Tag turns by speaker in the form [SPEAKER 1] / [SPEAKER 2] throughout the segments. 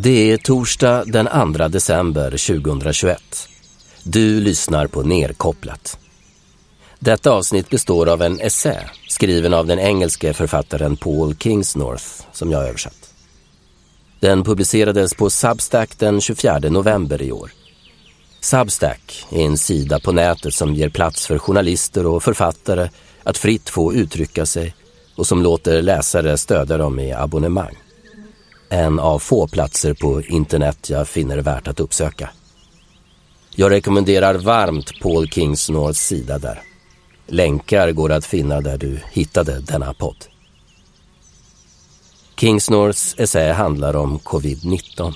[SPEAKER 1] Det är torsdag den 2 december 2021. Du lyssnar på Nerkopplat. Detta avsnitt består av en essä skriven av den engelske författaren Paul Kingsnorth som jag översatt. Den publicerades på Substack den 24 november i år. Substack är en sida på nätet som ger plats för journalister och författare att fritt få uttrycka sig och som låter läsare stödja dem i abonnemang. En av få platser på internet jag finner värt att uppsöka. Jag rekommenderar varmt Paul Kingsnorths sida där. Länkar går att finna där du hittade denna podd. Kingsnorths essä handlar om covid-19.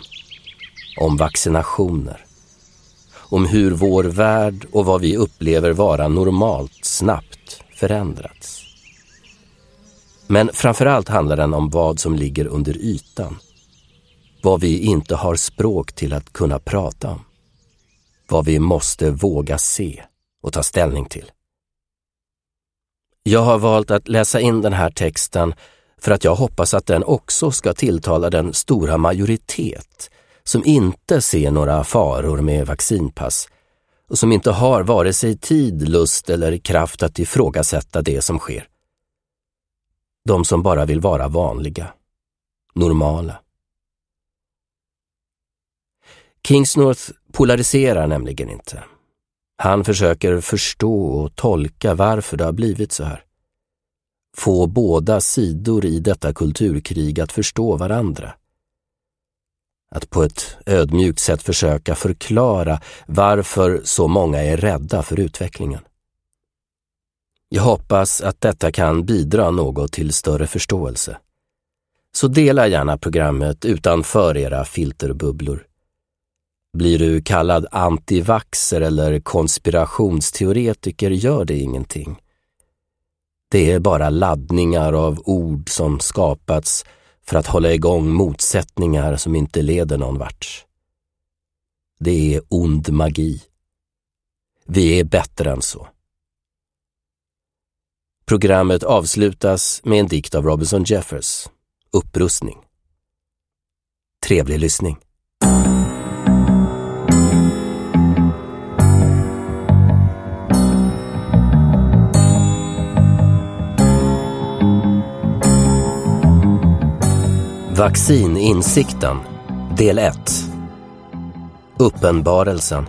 [SPEAKER 1] Om vaccinationer. Om hur vår värld och vad vi upplever vara normalt snabbt förändrats. Men framförallt handlar den om vad som ligger under ytan. Vad vi inte har språk till att kunna prata om. Vad vi måste våga se och ta ställning till. Jag har valt att läsa in den här texten för att jag hoppas att den också ska tilltala den stora majoritet som inte ser några faror med vaccinpass och som inte har vare sig tid, lust eller kraft att ifrågasätta det som sker. De som bara vill vara vanliga, normala. Kingsnorth polariserar nämligen inte. Han försöker förstå och tolka varför det har blivit så här. Få båda sidor i detta kulturkrig att förstå varandra. Att på ett ödmjukt sätt försöka förklara varför så många är rädda för utvecklingen. Jag hoppas att detta kan bidra något till större förståelse. Så dela gärna programmet utanför era filterbubblor. Blir du kallad antivaxer eller konspirationsteoretiker gör det ingenting. Det är bara laddningar av ord som skapats för att hålla igång motsättningar som inte leder någon vart. Det är ond magi. Vi är bättre än så. Programmet avslutas med en dikt av Robinson Jeffers, Upprustning. Trevlig lyssning. Vaccininsikten Del 1 Uppenbarelsen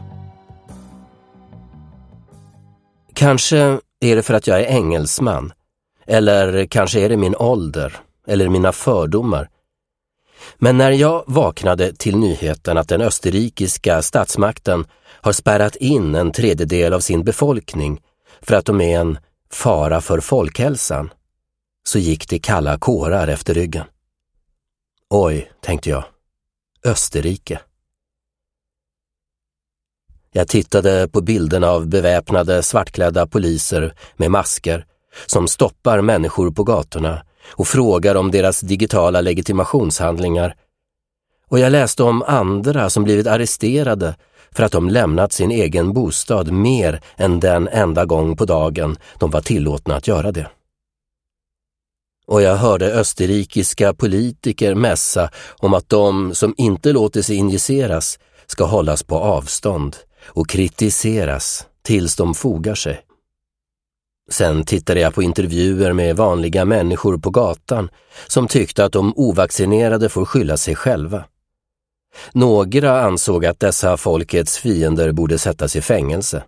[SPEAKER 1] Kanske är det för att jag är engelsman. Eller kanske är det min ålder. Eller mina fördomar. Men när jag vaknade till nyheten att den österrikiska statsmakten har spärrat in en tredjedel av sin befolkning för att de är en fara för folkhälsan, så gick det kalla kårar efter ryggen. Oj, tänkte jag. Österrike. Jag tittade på bilderna av beväpnade svartklädda poliser med masker som stoppar människor på gatorna och frågar om deras digitala legitimationshandlingar. Och jag läste om andra som blivit arresterade för att de lämnat sin egen bostad mer än den enda gång på dagen de var tillåtna att göra det och jag hörde österrikiska politiker mässa om att de som inte låter sig injiceras ska hållas på avstånd och kritiseras tills de fogar sig. Sen tittade jag på intervjuer med vanliga människor på gatan som tyckte att de ovaccinerade får skylla sig själva. Några ansåg att dessa folkets fiender borde sättas i fängelse.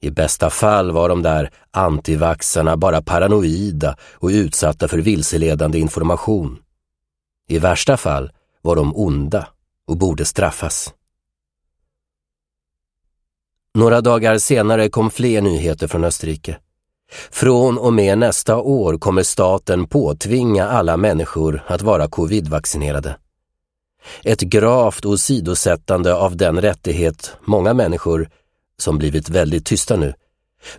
[SPEAKER 1] I bästa fall var de där antivaxarna bara paranoida och utsatta för vilseledande information. I värsta fall var de onda och borde straffas. Några dagar senare kom fler nyheter från Österrike. Från och med nästa år kommer staten påtvinga alla människor att vara covidvaccinerade. Ett gravt åsidosättande av den rättighet många människor som blivit väldigt tysta nu,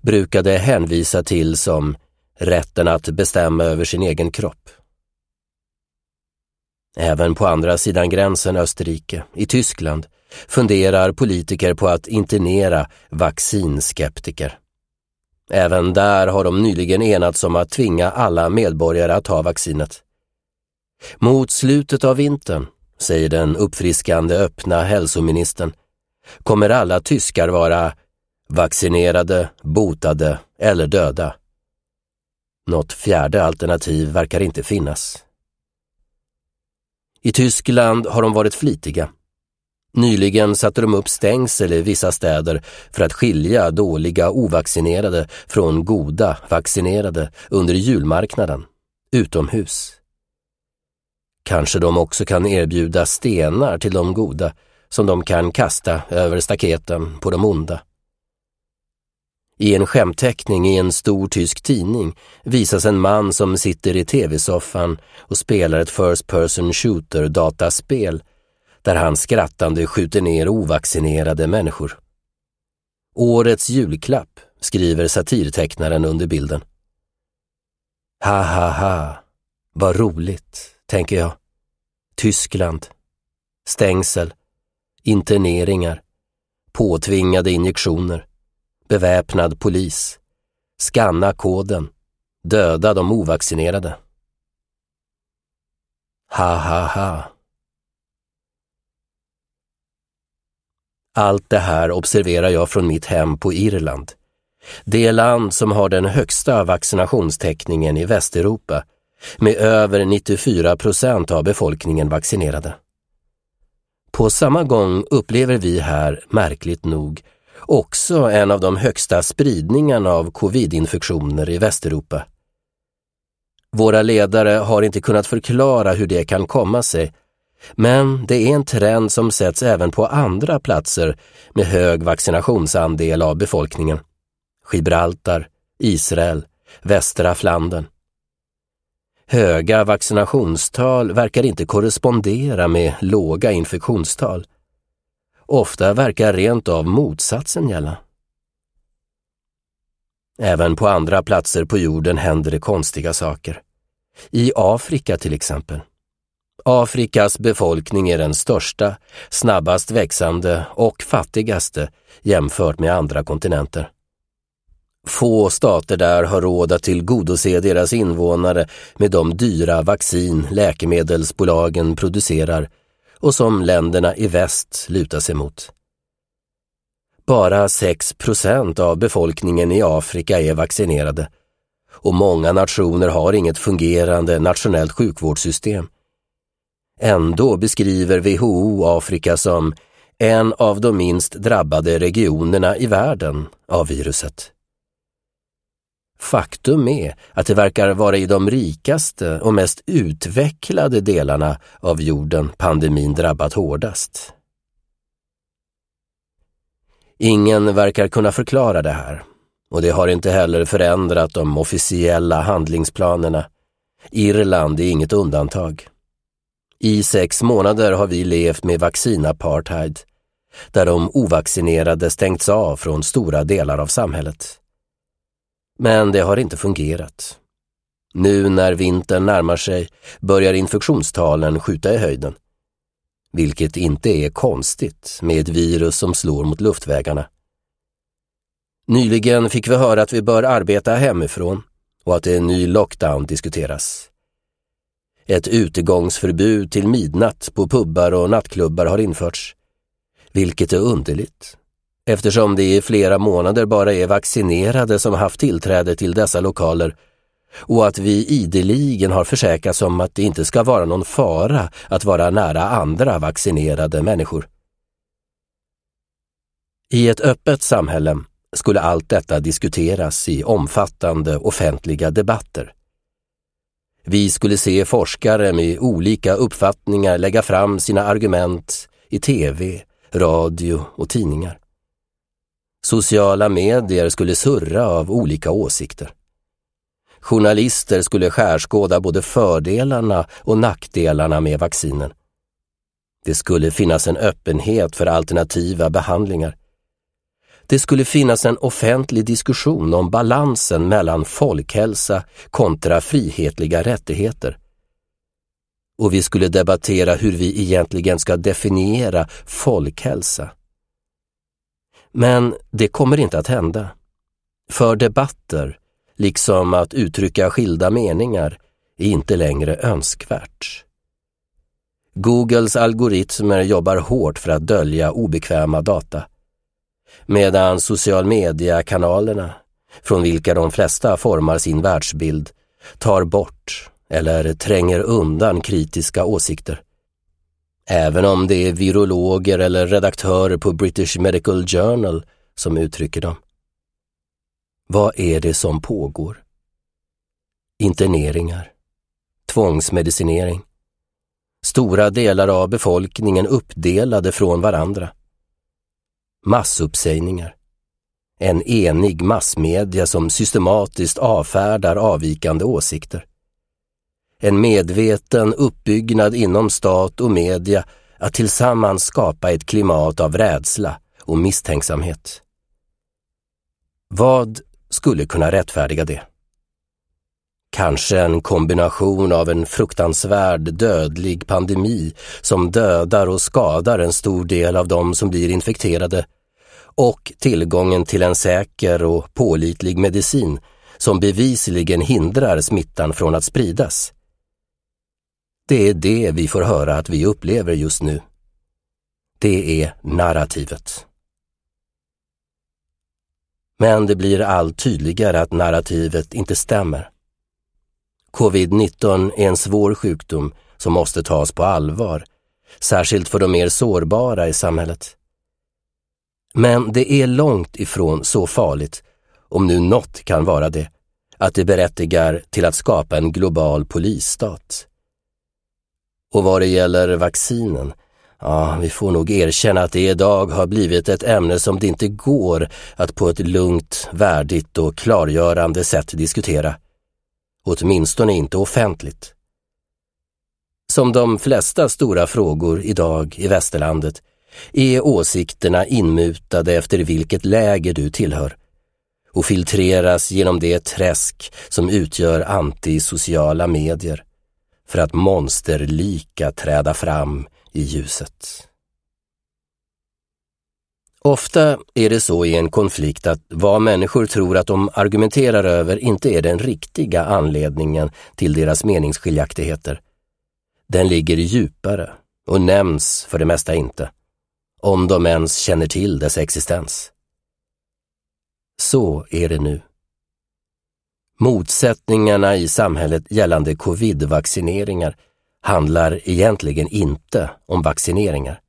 [SPEAKER 1] brukade hänvisa till som rätten att bestämma över sin egen kropp. Även på andra sidan gränsen Österrike, i Tyskland, funderar politiker på att internera vaccinskeptiker. Även där har de nyligen enats om att tvinga alla medborgare att ta vaccinet. Mot slutet av vintern säger den uppfriskande öppna hälsoministern, kommer alla tyskar vara vaccinerade, botade eller döda. Något fjärde alternativ verkar inte finnas. I Tyskland har de varit flitiga. Nyligen satte de upp stängsel i vissa städer för att skilja dåliga ovaccinerade från goda vaccinerade under julmarknaden, utomhus. Kanske de också kan erbjuda stenar till de goda som de kan kasta över staketen på de onda. I en skämteckning i en stor tysk tidning visas en man som sitter i tv-soffan och spelar ett First Person Shooter-dataspel där han skrattande skjuter ner ovaccinerade människor. Årets julklapp, skriver satirtecknaren under bilden. Ha ha ha, vad roligt, tänker jag. Tyskland. Stängsel. Interneringar. Påtvingade injektioner. Beväpnad polis. Skanna koden. Döda de ovaccinerade. Ha ha ha. Allt det här observerar jag från mitt hem på Irland. Det land som har den högsta vaccinationstäckningen i Västeuropa med över 94 procent av befolkningen vaccinerade. På samma gång upplever vi här, märkligt nog, också en av de högsta spridningarna av covidinfektioner i Västeuropa. Våra ledare har inte kunnat förklara hur det kan komma sig, men det är en trend som sätts även på andra platser med hög vaccinationsandel av befolkningen. Gibraltar, Israel, västra Flandern. Höga vaccinationstal verkar inte korrespondera med låga infektionstal. Ofta verkar rent av motsatsen gälla. Även på andra platser på jorden händer det konstiga saker. I Afrika till exempel. Afrikas befolkning är den största, snabbast växande och fattigaste jämfört med andra kontinenter. Få stater där har råd att tillgodose deras invånare med de dyra vaccin läkemedelsbolagen producerar och som länderna i väst lutar sig mot. Bara 6 procent av befolkningen i Afrika är vaccinerade och många nationer har inget fungerande nationellt sjukvårdssystem. Ändå beskriver WHO Afrika som en av de minst drabbade regionerna i världen av viruset. Faktum är att det verkar vara i de rikaste och mest utvecklade delarna av jorden pandemin drabbat hårdast. Ingen verkar kunna förklara det här och det har inte heller förändrat de officiella handlingsplanerna. Irland är inget undantag. I sex månader har vi levt med vaccinapartheid, där de ovaccinerade stängts av från stora delar av samhället. Men det har inte fungerat. Nu när vintern närmar sig börjar infektionstalen skjuta i höjden. Vilket inte är konstigt med ett virus som slår mot luftvägarna. Nyligen fick vi höra att vi bör arbeta hemifrån och att en ny lockdown diskuteras. Ett utegångsförbud till midnatt på pubbar och nattklubbar har införts, vilket är underligt eftersom det i flera månader bara är vaccinerade som haft tillträde till dessa lokaler och att vi ideligen har försäkrats om att det inte ska vara någon fara att vara nära andra vaccinerade människor. I ett öppet samhälle skulle allt detta diskuteras i omfattande offentliga debatter. Vi skulle se forskare med olika uppfattningar lägga fram sina argument i tv, radio och tidningar. Sociala medier skulle surra av olika åsikter. Journalister skulle skärskåda både fördelarna och nackdelarna med vaccinen. Det skulle finnas en öppenhet för alternativa behandlingar. Det skulle finnas en offentlig diskussion om balansen mellan folkhälsa kontra frihetliga rättigheter. Och vi skulle debattera hur vi egentligen ska definiera folkhälsa. Men det kommer inte att hända. För debatter, liksom att uttrycka skilda meningar, är inte längre önskvärt. Googles algoritmer jobbar hårt för att dölja obekväma data. Medan social media-kanalerna, från vilka de flesta formar sin världsbild, tar bort eller tränger undan kritiska åsikter. Även om det är virologer eller redaktörer på British Medical Journal som uttrycker dem. Vad är det som pågår? Interneringar, tvångsmedicinering, stora delar av befolkningen uppdelade från varandra, massuppsägningar, en enig massmedia som systematiskt avfärdar avvikande åsikter, en medveten uppbyggnad inom stat och media att tillsammans skapa ett klimat av rädsla och misstänksamhet. Vad skulle kunna rättfärdiga det? Kanske en kombination av en fruktansvärd dödlig pandemi som dödar och skadar en stor del av de som blir infekterade och tillgången till en säker och pålitlig medicin som bevisligen hindrar smittan från att spridas. Det är det vi får höra att vi upplever just nu. Det är narrativet. Men det blir allt tydligare att narrativet inte stämmer. Covid-19 är en svår sjukdom som måste tas på allvar, särskilt för de mer sårbara i samhället. Men det är långt ifrån så farligt, om nu något kan vara det, att det berättigar till att skapa en global polisstat. Och vad det gäller vaccinen, ja, vi får nog erkänna att det idag har blivit ett ämne som det inte går att på ett lugnt, värdigt och klargörande sätt diskutera. Åtminstone inte offentligt. Som de flesta stora frågor idag i västerlandet är åsikterna inmutade efter vilket läger du tillhör och filtreras genom det träsk som utgör antisociala medier för att monsterlika träda fram i ljuset. Ofta är det så i en konflikt att vad människor tror att de argumenterar över inte är den riktiga anledningen till deras meningsskiljaktigheter. Den ligger djupare och nämns för det mesta inte, om de ens känner till dess existens. Så är det nu. Motsättningarna i samhället gällande covid-vaccineringar handlar egentligen inte om vaccineringar.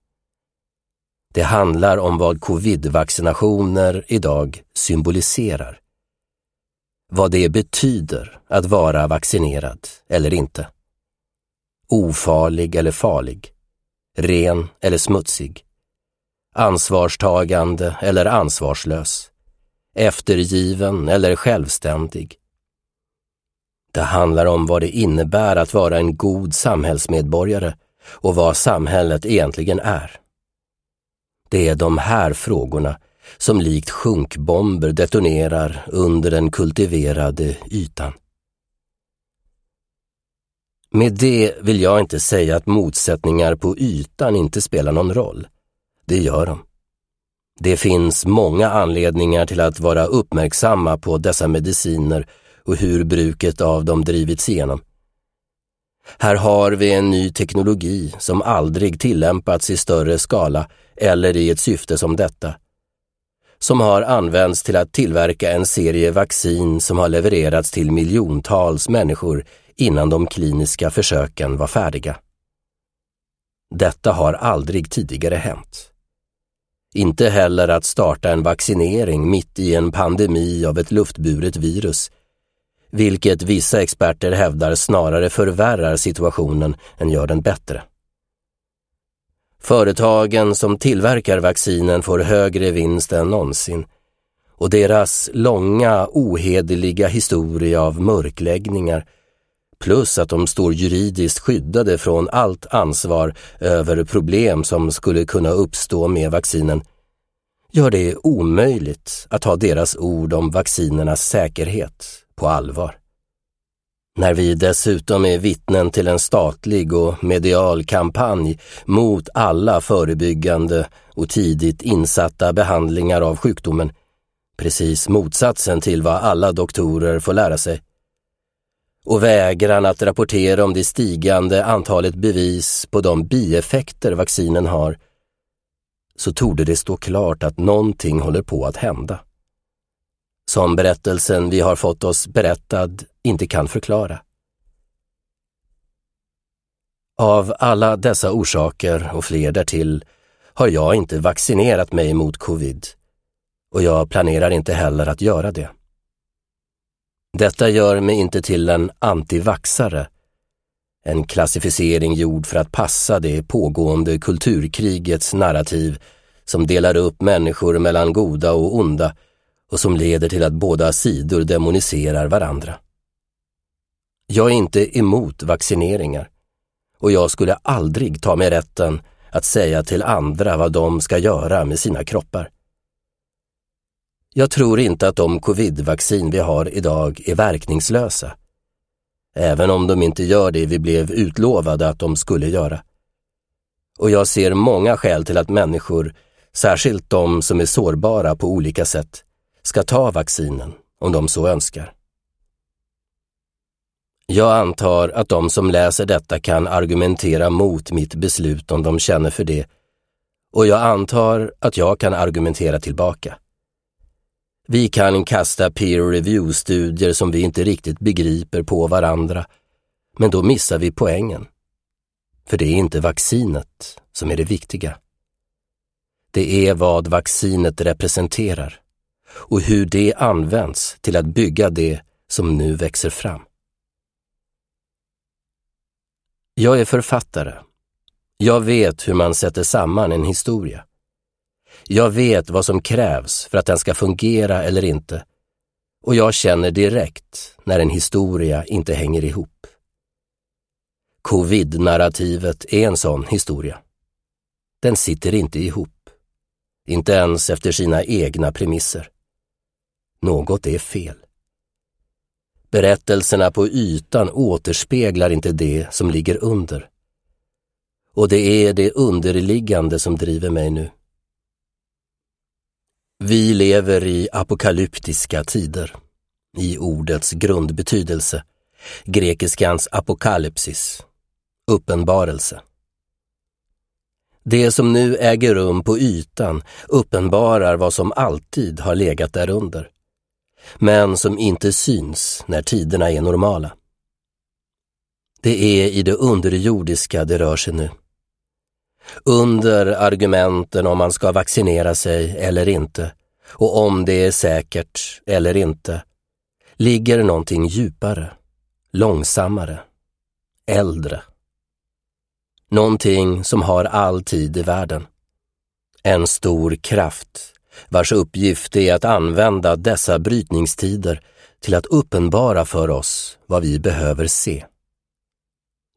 [SPEAKER 1] Det handlar om vad covid-vaccinationer idag symboliserar. Vad det betyder att vara vaccinerad eller inte. Ofarlig eller farlig. Ren eller smutsig. Ansvarstagande eller ansvarslös. Eftergiven eller självständig. Det handlar om vad det innebär att vara en god samhällsmedborgare och vad samhället egentligen är. Det är de här frågorna som likt sjunkbomber detonerar under den kultiverade ytan. Med det vill jag inte säga att motsättningar på ytan inte spelar någon roll. Det gör de. Det finns många anledningar till att vara uppmärksamma på dessa mediciner och hur bruket av dem drivits igenom. Här har vi en ny teknologi som aldrig tillämpats i större skala eller i ett syfte som detta. Som har använts till att tillverka en serie vaccin som har levererats till miljontals människor innan de kliniska försöken var färdiga. Detta har aldrig tidigare hänt. Inte heller att starta en vaccinering mitt i en pandemi av ett luftburet virus vilket vissa experter hävdar snarare förvärrar situationen än gör den bättre. Företagen som tillverkar vaccinen får högre vinst än någonsin och deras långa ohederliga historia av mörkläggningar plus att de står juridiskt skyddade från allt ansvar över problem som skulle kunna uppstå med vaccinen gör det omöjligt att ta deras ord om vaccinernas säkerhet på allvar. När vi dessutom är vittnen till en statlig och medial kampanj mot alla förebyggande och tidigt insatta behandlingar av sjukdomen, precis motsatsen till vad alla doktorer får lära sig och vägran att rapportera om det stigande antalet bevis på de bieffekter vaccinen har, så torde det stå klart att någonting håller på att hända. Som berättelsen vi har fått oss berättad inte kan förklara. Av alla dessa orsaker och fler därtill har jag inte vaccinerat mig mot covid och jag planerar inte heller att göra det. Detta gör mig inte till en antivaxare, en klassificering gjord för att passa det pågående kulturkrigets narrativ som delar upp människor mellan goda och onda och som leder till att båda sidor demoniserar varandra. Jag är inte emot vaccineringar och jag skulle aldrig ta mig rätten att säga till andra vad de ska göra med sina kroppar. Jag tror inte att de covidvaccin vi har idag är verkningslösa. Även om de inte gör det vi blev utlovade att de skulle göra. Och jag ser många skäl till att människor, särskilt de som är sårbara på olika sätt, ska ta vaccinen om de så önskar. Jag antar att de som läser detta kan argumentera mot mitt beslut om de känner för det och jag antar att jag kan argumentera tillbaka. Vi kan kasta peer review-studier som vi inte riktigt begriper på varandra, men då missar vi poängen. För det är inte vaccinet som är det viktiga. Det är vad vaccinet representerar och hur det används till att bygga det som nu växer fram. Jag är författare. Jag vet hur man sätter samman en historia. Jag vet vad som krävs för att den ska fungera eller inte. Och jag känner direkt när en historia inte hänger ihop. Covid-narrativet är en sån historia. Den sitter inte ihop. Inte ens efter sina egna premisser. Något är fel. Berättelserna på ytan återspeglar inte det som ligger under. Och det är det underliggande som driver mig nu. Vi lever i apokalyptiska tider, i ordets grundbetydelse, grekiskans apokalypsis, uppenbarelse. Det som nu äger rum på ytan uppenbarar vad som alltid har legat därunder, men som inte syns när tiderna är normala. Det är i det underjordiska det rör sig nu under argumenten om man ska vaccinera sig eller inte och om det är säkert eller inte ligger någonting djupare, långsammare, äldre. Någonting som har all tid i världen. En stor kraft vars uppgift är att använda dessa brytningstider till att uppenbara för oss vad vi behöver se.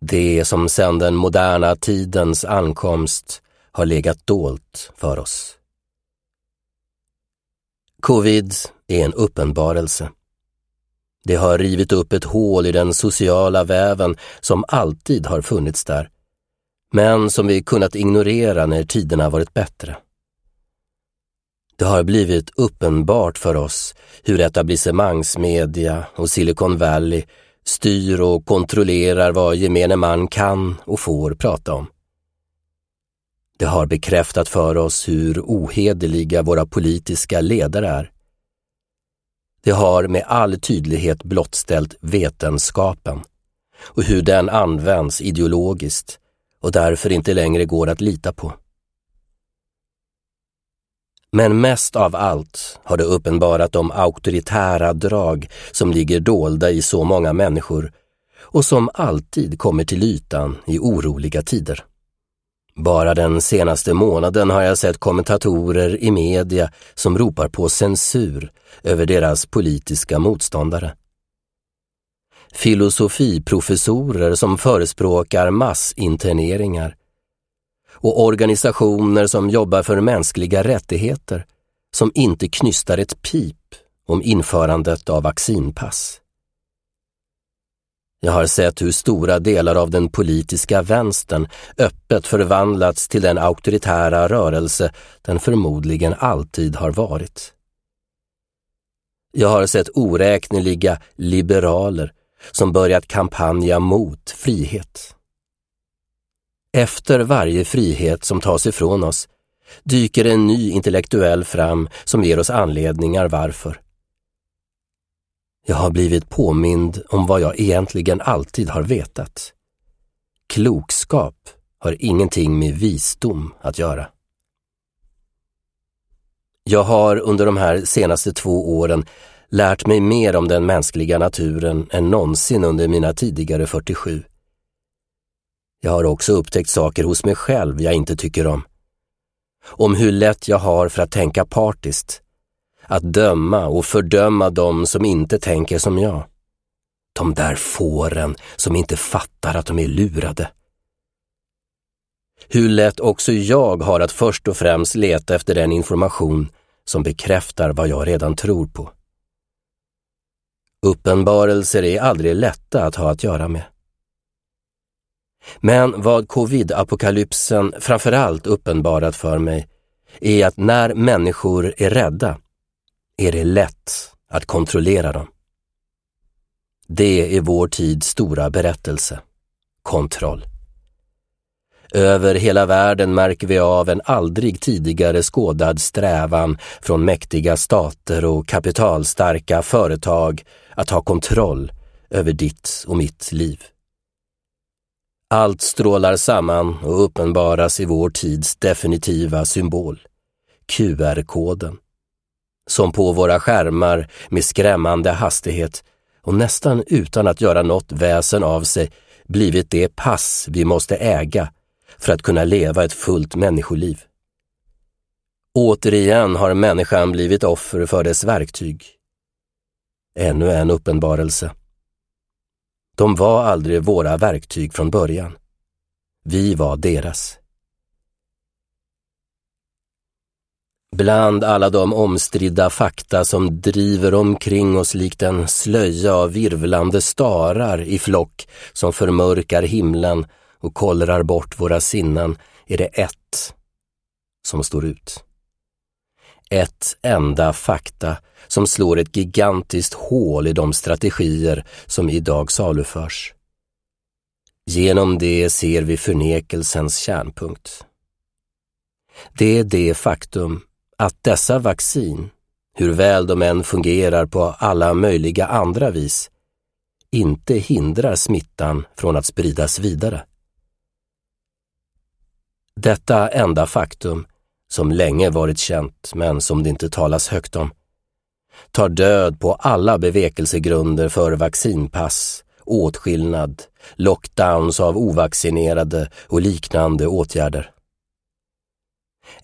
[SPEAKER 1] Det som sedan den moderna tidens ankomst har legat dolt för oss. Covid är en uppenbarelse. Det har rivit upp ett hål i den sociala väven som alltid har funnits där, men som vi kunnat ignorera när tiderna varit bättre. Det har blivit uppenbart för oss hur etablissemangsmedia och Silicon Valley styr och kontrollerar vad gemene man kan och får prata om. Det har bekräftat för oss hur ohederliga våra politiska ledare är. Det har med all tydlighet blottställt vetenskapen och hur den används ideologiskt och därför inte längre går att lita på. Men mest av allt har det uppenbarat de auktoritära drag som ligger dolda i så många människor och som alltid kommer till ytan i oroliga tider. Bara den senaste månaden har jag sett kommentatorer i media som ropar på censur över deras politiska motståndare. Filosofiprofessorer som förespråkar massinterneringar och organisationer som jobbar för mänskliga rättigheter som inte knystar ett pip om införandet av vaccinpass. Jag har sett hur stora delar av den politiska vänstern öppet förvandlats till den auktoritära rörelse den förmodligen alltid har varit. Jag har sett oräkneliga liberaler som börjat kampanja mot frihet. Efter varje frihet som tas ifrån oss dyker en ny intellektuell fram som ger oss anledningar varför. Jag har blivit påmind om vad jag egentligen alltid har vetat. Klokskap har ingenting med visdom att göra. Jag har under de här senaste två åren lärt mig mer om den mänskliga naturen än någonsin under mina tidigare 47. Jag har också upptäckt saker hos mig själv jag inte tycker om. Om hur lätt jag har för att tänka partiskt. Att döma och fördöma dem som inte tänker som jag. De där fåren som inte fattar att de är lurade. Hur lätt också jag har att först och främst leta efter den information som bekräftar vad jag redan tror på. Uppenbarelser är aldrig lätta att ha att göra med. Men vad covid-apokalypsen framförallt uppenbarat för mig är att när människor är rädda är det lätt att kontrollera dem. Det är vår tids stora berättelse. Kontroll. Över hela världen märker vi av en aldrig tidigare skådad strävan från mäktiga stater och kapitalstarka företag att ha kontroll över ditt och mitt liv. Allt strålar samman och uppenbaras i vår tids definitiva symbol, QR-koden, som på våra skärmar med skrämmande hastighet och nästan utan att göra något väsen av sig blivit det pass vi måste äga för att kunna leva ett fullt människoliv. Återigen har människan blivit offer för dess verktyg. Ännu en uppenbarelse. De var aldrig våra verktyg från början. Vi var deras. Bland alla de omstridda fakta som driver omkring oss likt en slöja av virvlande starar i flock som förmörkar himlen och kollrar bort våra sinnen är det ett som står ut. Ett enda fakta som slår ett gigantiskt hål i de strategier som idag saluförs. Genom det ser vi förnekelsens kärnpunkt. Det är det faktum att dessa vaccin, hur väl de än fungerar på alla möjliga andra vis, inte hindrar smittan från att spridas vidare. Detta enda faktum, som länge varit känt men som det inte talas högt om, tar död på alla bevekelsegrunder för vaccinpass, åtskillnad, lockdowns av ovaccinerade och liknande åtgärder.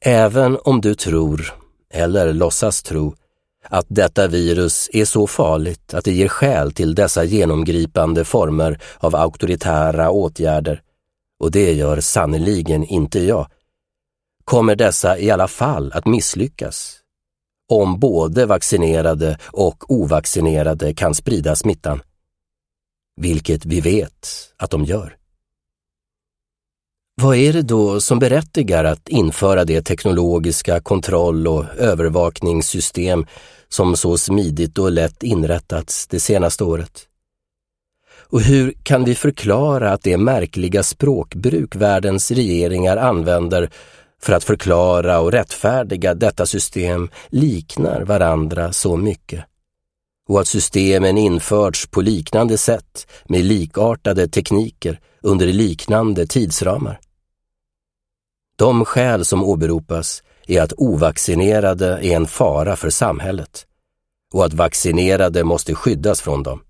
[SPEAKER 1] Även om du tror, eller låtsas tro, att detta virus är så farligt att det ger skäl till dessa genomgripande former av auktoritära åtgärder och det gör sannerligen inte jag, kommer dessa i alla fall att misslyckas. Om både vaccinerade och ovaccinerade kan sprida smittan. Vilket vi vet att de gör. Vad är det då som berättigar att införa det teknologiska kontroll och övervakningssystem som så smidigt och lätt inrättats det senaste året? Och hur kan vi förklara att det märkliga språkbruk världens regeringar använder för att förklara och rättfärdiga detta system liknar varandra så mycket? Och att systemen införts på liknande sätt med likartade tekniker under liknande tidsramar? De skäl som åberopas är att ovaccinerade är en fara för samhället och att vaccinerade måste skyddas från dem.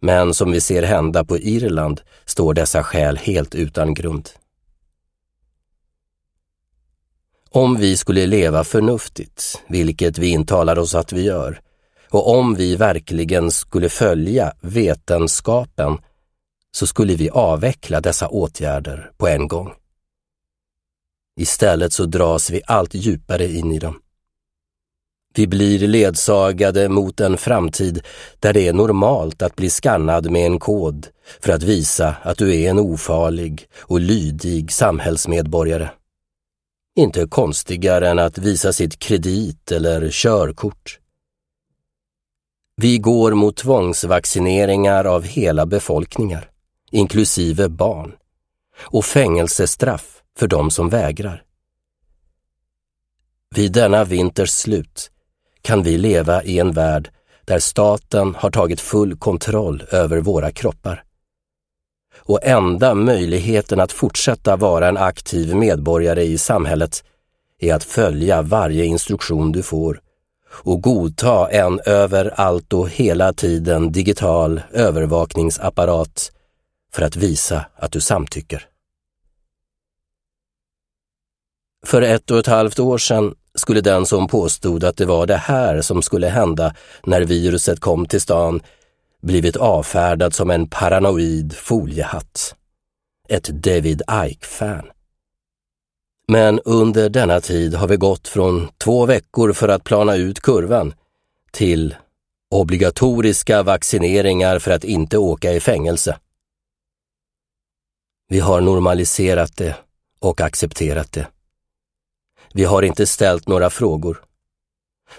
[SPEAKER 1] Men som vi ser hända på Irland står dessa skäl helt utan grund. Om vi skulle leva förnuftigt, vilket vi intalar oss att vi gör, och om vi verkligen skulle följa vetenskapen, så skulle vi avveckla dessa åtgärder på en gång. Istället så dras vi allt djupare in i dem. Vi blir ledsagade mot en framtid där det är normalt att bli skannad med en kod för att visa att du är en ofarlig och lydig samhällsmedborgare. Inte konstigare än att visa sitt kredit eller körkort. Vi går mot tvångsvaccineringar av hela befolkningar, inklusive barn, och fängelsestraff för de som vägrar. Vid denna vinters slut kan vi leva i en värld där staten har tagit full kontroll över våra kroppar. Och enda möjligheten att fortsätta vara en aktiv medborgare i samhället är att följa varje instruktion du får och godta en överallt och hela tiden digital övervakningsapparat för att visa att du samtycker. För ett och ett halvt år sedan skulle den som påstod att det var det här som skulle hända när viruset kom till stan blivit avfärdad som en paranoid foliehatt. Ett David Icke-fan. Men under denna tid har vi gått från två veckor för att plana ut kurvan till obligatoriska vaccineringar för att inte åka i fängelse. Vi har normaliserat det och accepterat det. Vi har inte ställt några frågor.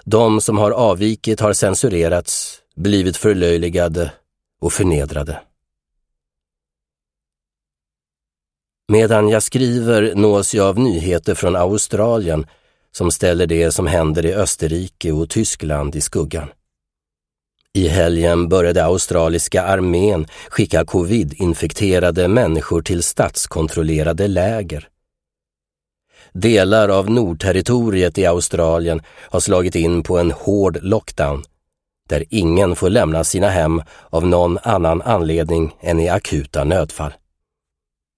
[SPEAKER 1] De som har avvikit har censurerats, blivit förlöjligade och förnedrade. Medan jag skriver nås jag av nyheter från Australien som ställer det som händer i Österrike och Tyskland i skuggan. I helgen började australiska armén skicka covid-infekterade människor till statskontrollerade läger. Delar av Nordterritoriet i Australien har slagit in på en hård lockdown där ingen får lämna sina hem av någon annan anledning än i akuta nödfall.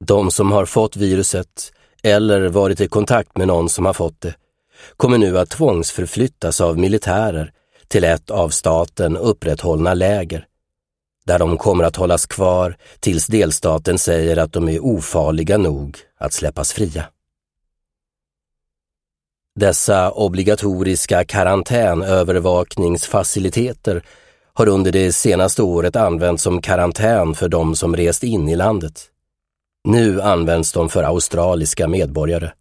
[SPEAKER 1] De som har fått viruset eller varit i kontakt med någon som har fått det kommer nu att tvångsförflyttas av militärer till ett av staten upprätthållna läger, där de kommer att hållas kvar tills delstaten säger att de är ofarliga nog att släppas fria. Dessa obligatoriska karantänövervakningsfaciliteter har under det senaste året använts som karantän för de som rest in i landet. Nu används de för australiska medborgare.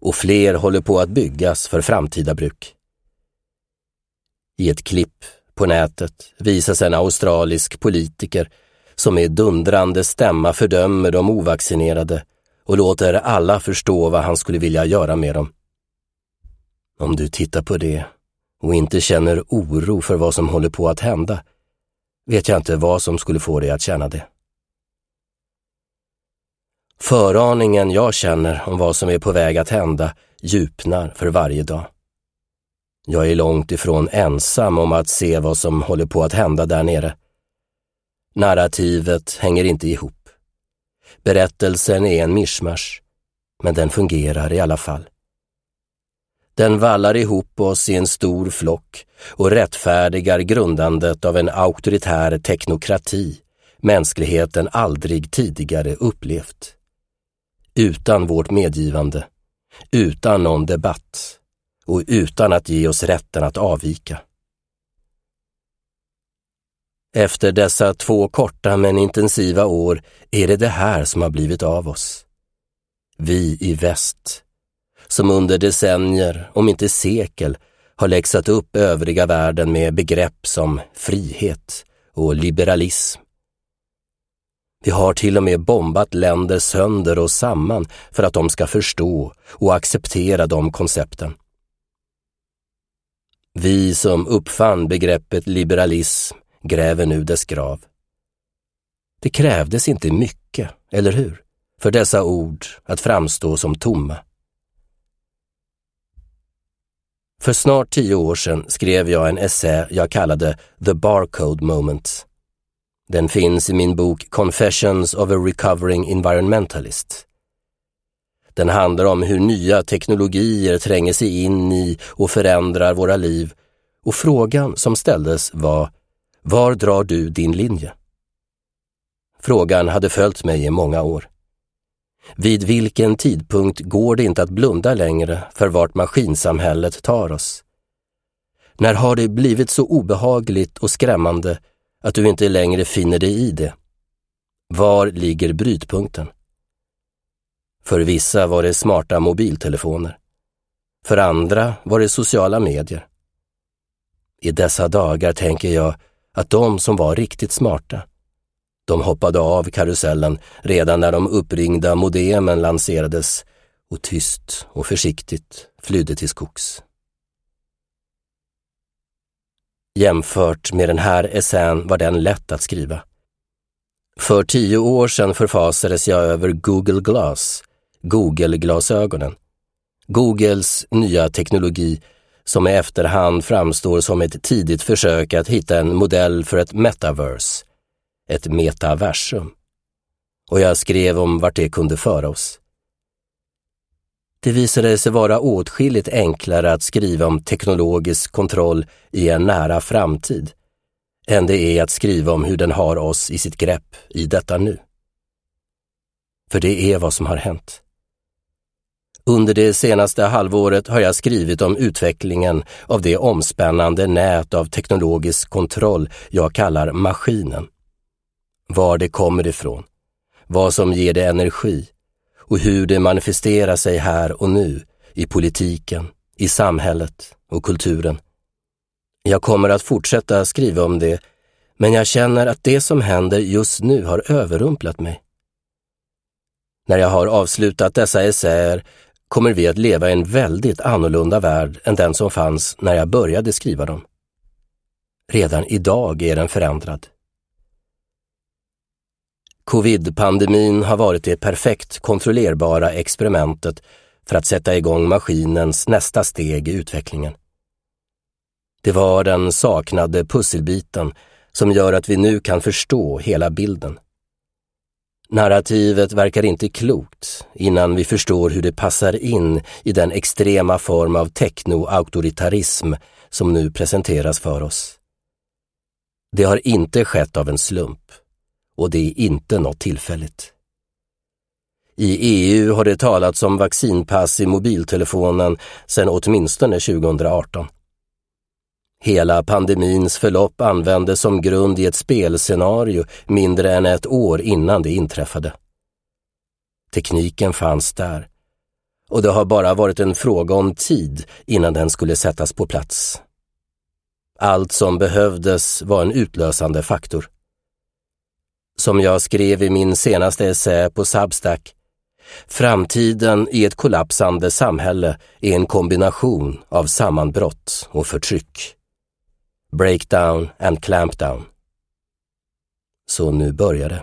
[SPEAKER 1] Och fler håller på att byggas för framtida bruk. I ett klipp på nätet visas en australisk politiker som med dundrande stämma fördömer de ovaccinerade och låter alla förstå vad han skulle vilja göra med dem. Om du tittar på det och inte känner oro för vad som håller på att hända vet jag inte vad som skulle få dig att känna det. Föraningen jag känner om vad som är på väg att hända djupnar för varje dag. Jag är långt ifrån ensam om att se vad som håller på att hända där nere. Narrativet hänger inte ihop. Berättelsen är en mischmasch, men den fungerar i alla fall. Den vallar ihop oss i en stor flock och rättfärdigar grundandet av en auktoritär teknokrati mänskligheten aldrig tidigare upplevt. Utan vårt medgivande, utan någon debatt och utan att ge oss rätten att avvika. Efter dessa två korta men intensiva år är det det här som har blivit av oss. Vi i väst som under decennier, om inte sekel, har läxat upp övriga världen med begrepp som frihet och liberalism. Vi har till och med bombat länder sönder och samman för att de ska förstå och acceptera de koncepten. Vi som uppfann begreppet liberalism gräver nu dess grav. Det krävdes inte mycket, eller hur, för dessa ord att framstå som tomma. För snart tio år sedan skrev jag en essä jag kallade The Barcode Moment. Den finns i min bok Confessions of a Recovering Environmentalist. Den handlar om hur nya teknologier tränger sig in i och förändrar våra liv och frågan som ställdes var Var drar du din linje? Frågan hade följt mig i många år. Vid vilken tidpunkt går det inte att blunda längre för vart maskinsamhället tar oss? När har det blivit så obehagligt och skrämmande att du inte längre finner dig i det? Var ligger brytpunkten? För vissa var det smarta mobiltelefoner. För andra var det sociala medier. I dessa dagar tänker jag att de som var riktigt smarta, de hoppade av karusellen redan när de uppringda modemen lanserades och tyst och försiktigt flydde till skogs. Jämfört med den här essän var den lätt att skriva. För tio år sedan förfasades jag över Google Glass, Google-glasögonen. Googles nya teknologi som i efterhand framstår som ett tidigt försök att hitta en modell för ett metaverse, ett metaversum. Och jag skrev om vart det kunde föra oss. Det visade sig vara åtskilligt enklare att skriva om teknologisk kontroll i en nära framtid än det är att skriva om hur den har oss i sitt grepp i detta nu. För det är vad som har hänt. Under det senaste halvåret har jag skrivit om utvecklingen av det omspännande nät av teknologisk kontroll jag kallar maskinen. Var det kommer ifrån, vad som ger det energi och hur det manifesterar sig här och nu i politiken, i samhället och kulturen. Jag kommer att fortsätta skriva om det, men jag känner att det som händer just nu har överrumplat mig. När jag har avslutat dessa essäer kommer vi att leva i en väldigt annorlunda värld än den som fanns när jag började skriva dem. Redan idag är den förändrad. Covid-pandemin har varit det perfekt kontrollerbara experimentet för att sätta igång maskinens nästa steg i utvecklingen. Det var den saknade pusselbiten som gör att vi nu kan förstå hela bilden. Narrativet verkar inte klokt innan vi förstår hur det passar in i den extrema form av techno-auktoritarism som nu presenteras för oss. Det har inte skett av en slump och det är inte något tillfälligt. I EU har det talats om vaccinpass i mobiltelefonen sedan åtminstone 2018. Hela pandemins förlopp användes som grund i ett spelscenario mindre än ett år innan det inträffade. Tekniken fanns där och det har bara varit en fråga om tid innan den skulle sättas på plats. Allt som behövdes var en utlösande faktor. Som jag skrev i min senaste essä på Substack, framtiden i ett kollapsande samhälle är en kombination av sammanbrott och förtryck. Breakdown and clampdown. Så nu börjar det.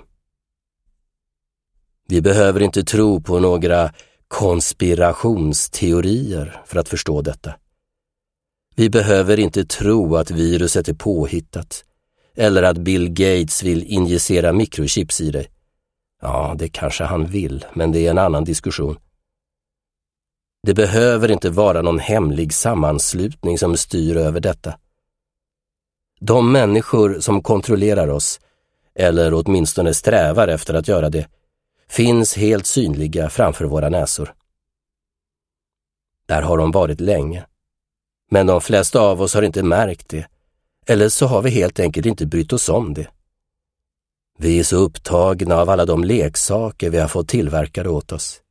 [SPEAKER 1] Vi behöver inte tro på några konspirationsteorier för att förstå detta. Vi behöver inte tro att viruset är påhittat eller att Bill Gates vill injicera mikrochips i dig. Ja, det kanske han vill, men det är en annan diskussion. Det behöver inte vara någon hemlig sammanslutning som styr över detta. De människor som kontrollerar oss, eller åtminstone strävar efter att göra det, finns helt synliga framför våra näsor. Där har de varit länge. Men de flesta av oss har inte märkt det, eller så har vi helt enkelt inte brytt oss om det. Vi är så upptagna av alla de leksaker vi har fått tillverkade åt oss.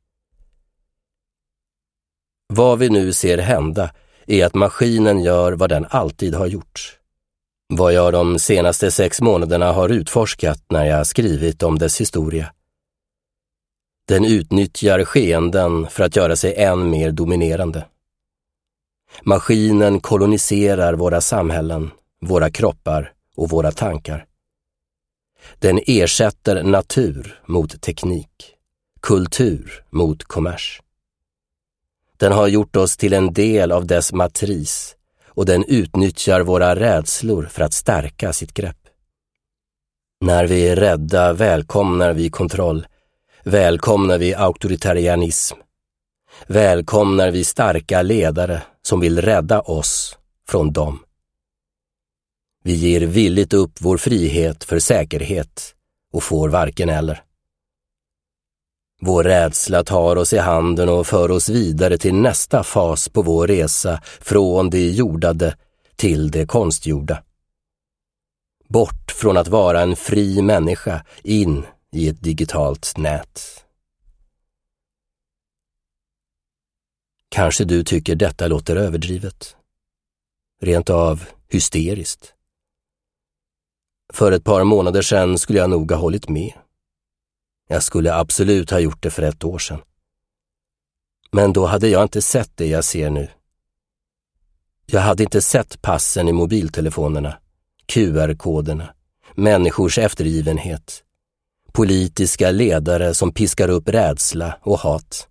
[SPEAKER 1] Vad vi nu ser hända är att maskinen gör vad den alltid har gjort vad jag de senaste sex månaderna har utforskat när jag skrivit om dess historia. Den utnyttjar skeenden för att göra sig än mer dominerande. Maskinen koloniserar våra samhällen, våra kroppar och våra tankar. Den ersätter natur mot teknik, kultur mot kommers. Den har gjort oss till en del av dess matris och den utnyttjar våra rädslor för att stärka sitt grepp. När vi är rädda välkomnar vi kontroll, välkomnar vi auktoritarianism, välkomnar vi starka ledare som vill rädda oss från dem. Vi ger villigt upp vår frihet för säkerhet och får varken eller. Vår rädsla tar oss i handen och för oss vidare till nästa fas på vår resa från det jordade till det konstgjorda. Bort från att vara en fri människa in i ett digitalt nät. Kanske du tycker detta låter överdrivet. Rent av hysteriskt. För ett par månader sedan skulle jag nog ha hållit med. Jag skulle absolut ha gjort det för ett år sedan. Men då hade jag inte sett det jag ser nu. Jag hade inte sett passen i mobiltelefonerna, QR-koderna, människors eftergivenhet, politiska ledare som piskar upp rädsla och hat.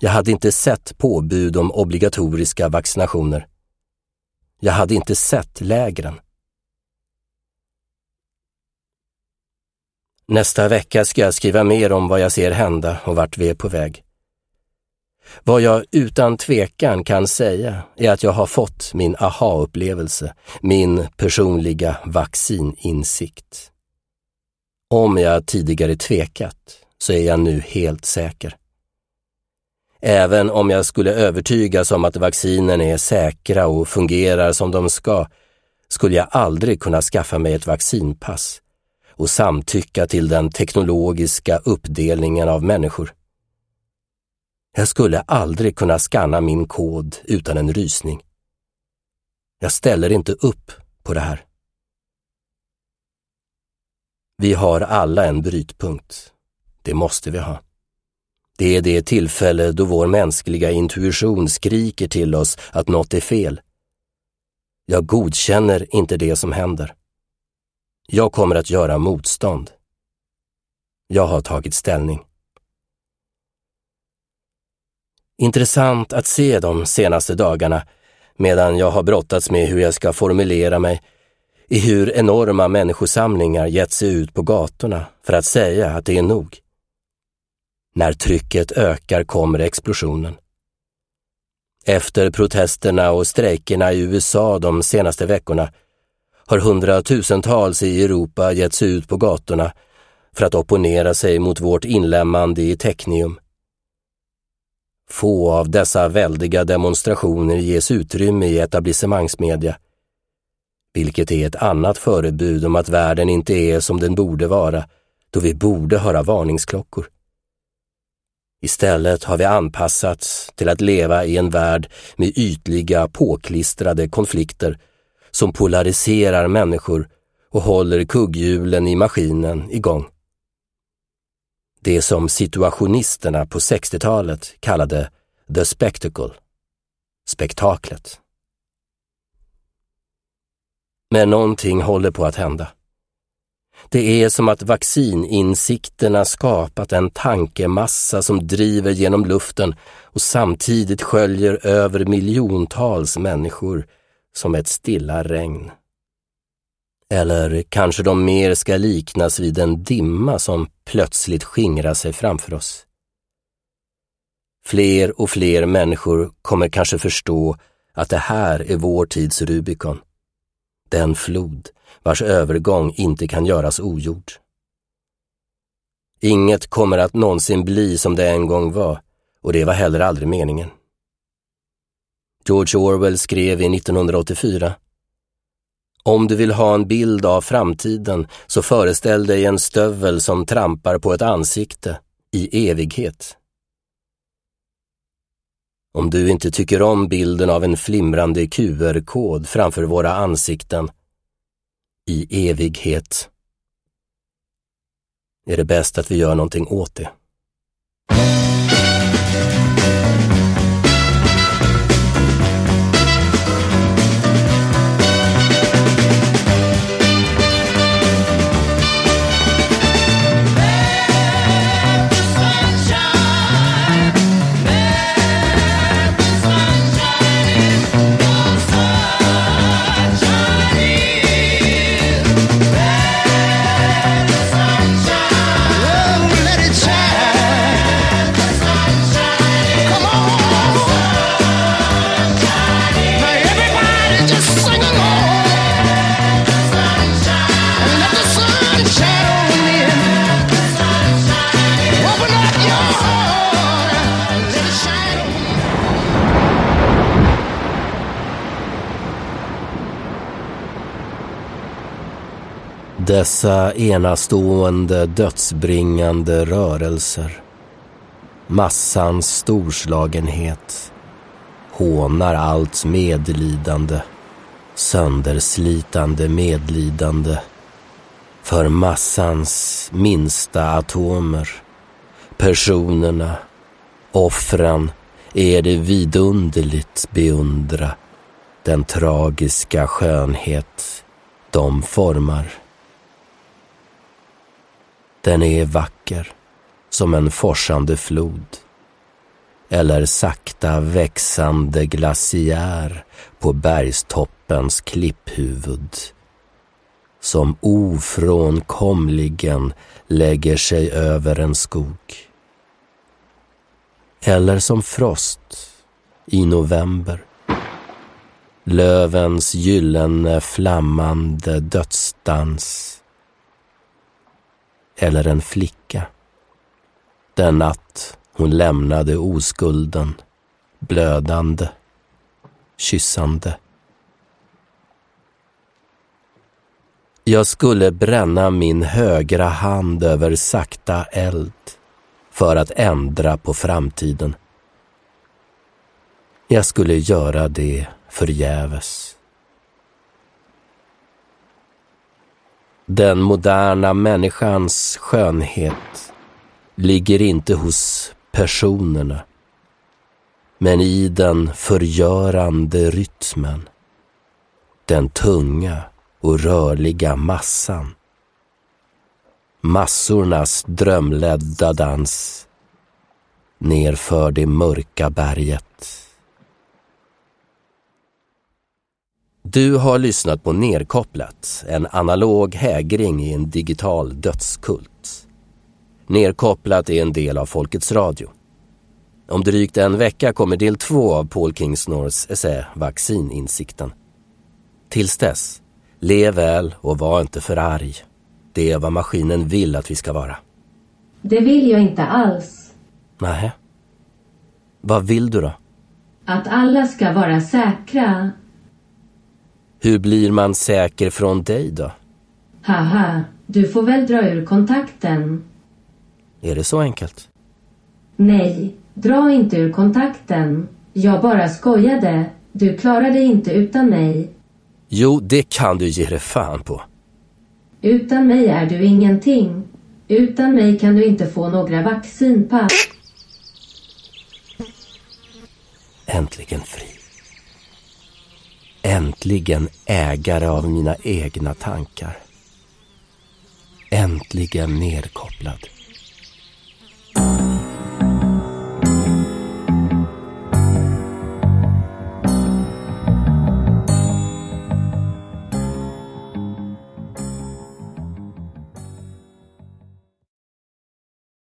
[SPEAKER 1] Jag hade inte sett påbud om obligatoriska vaccinationer. Jag hade inte sett lägren. Nästa vecka ska jag skriva mer om vad jag ser hända och vart vi är på väg. Vad jag utan tvekan kan säga är att jag har fått min aha-upplevelse, min personliga vaccininsikt. Om jag tidigare tvekat så är jag nu helt säker. Även om jag skulle övertygas om att vaccinen är säkra och fungerar som de ska, skulle jag aldrig kunna skaffa mig ett vaccinpass och samtycka till den teknologiska uppdelningen av människor. Jag skulle aldrig kunna skanna min kod utan en rysning. Jag ställer inte upp på det här. Vi har alla en brytpunkt. Det måste vi ha. Det är det tillfälle då vår mänskliga intuition skriker till oss att något är fel. Jag godkänner inte det som händer. Jag kommer att göra motstånd. Jag har tagit ställning. Intressant att se de senaste dagarna, medan jag har brottats med hur jag ska formulera mig, i hur enorma människosamlingar gett sig ut på gatorna för att säga att det är nog. När trycket ökar kommer explosionen. Efter protesterna och strejkerna i USA de senaste veckorna har hundratusentals i Europa gett sig ut på gatorna för att opponera sig mot vårt inlämmande i Technium. Få av dessa väldiga demonstrationer ges utrymme i etablissemangsmedia, vilket är ett annat förebud om att världen inte är som den borde vara, då vi borde höra varningsklockor. Istället har vi anpassats till att leva i en värld med ytliga, påklistrade konflikter som polariserar människor och håller kugghjulen i maskinen igång. Det som situationisterna på 60-talet kallade the spectacle, spektaklet. Men någonting håller på att hända. Det är som att vaccininsikterna skapat en tankemassa som driver genom luften och samtidigt sköljer över miljontals människor som ett stilla regn. Eller kanske de mer ska liknas vid en dimma som plötsligt skingrar sig framför oss. Fler och fler människor kommer kanske förstå att det här är vår tids Rubikon. Den flod vars övergång inte kan göras ogjord. Inget kommer att någonsin bli som det en gång var och det var heller aldrig meningen. George Orwell skrev i 1984 Om du vill ha en bild av framtiden så föreställ dig en stövel som trampar på ett ansikte i evighet. Om du inte tycker om bilden av en flimrande QR-kod framför våra ansikten i evighet är det bäst att vi gör någonting åt det. Dessa enastående dödsbringande rörelser, massans storslagenhet, hånar allt medlidande sönderslitande medlidande för massans minsta atomer, personerna, offren är det vidunderligt beundra den tragiska skönhet de formar. Den är vacker som en forsande flod eller sakta växande glaciär på bergstoppens klipphuvud som ofrånkomligen lägger sig över en skog. Eller som frost i november. Lövens gyllene flammande dödsdans. Eller en flicka. Den natt hon lämnade oskulden, blödande, kyssande. Jag skulle bränna min högra hand över sakta eld för att ändra på framtiden. Jag skulle göra det förgäves. Den moderna människans skönhet ligger inte hos personerna men i den förgörande rytmen. Den tunga och rörliga massan. Massornas drömledda dans nerför det mörka berget. Du har lyssnat på Nerkopplat, en analog hägring i en digital dödskult. Nerkopplat är en del av Folkets Radio. Om drygt en vecka kommer del två av Paul Kingsnors essä Vaccininsikten. Tills dess, lev väl och var inte för arg. Det är vad maskinen vill att vi ska vara.
[SPEAKER 2] Det vill jag inte alls.
[SPEAKER 1] Nej. Vad vill du då?
[SPEAKER 2] Att alla ska vara säkra.
[SPEAKER 1] Hur blir man säker från dig då?
[SPEAKER 2] Haha, du får väl dra ur kontakten.
[SPEAKER 1] Är det så enkelt?
[SPEAKER 2] Nej, dra inte ur kontakten. Jag bara skojade. Du klarar dig inte utan mig.
[SPEAKER 1] Jo, det kan du ge dig fan på.
[SPEAKER 2] Utan mig är du ingenting. Utan mig kan du inte få några vaccinpass.
[SPEAKER 1] Äntligen fri. Äntligen ägare av mina egna tankar. Äntligen nedkopplad.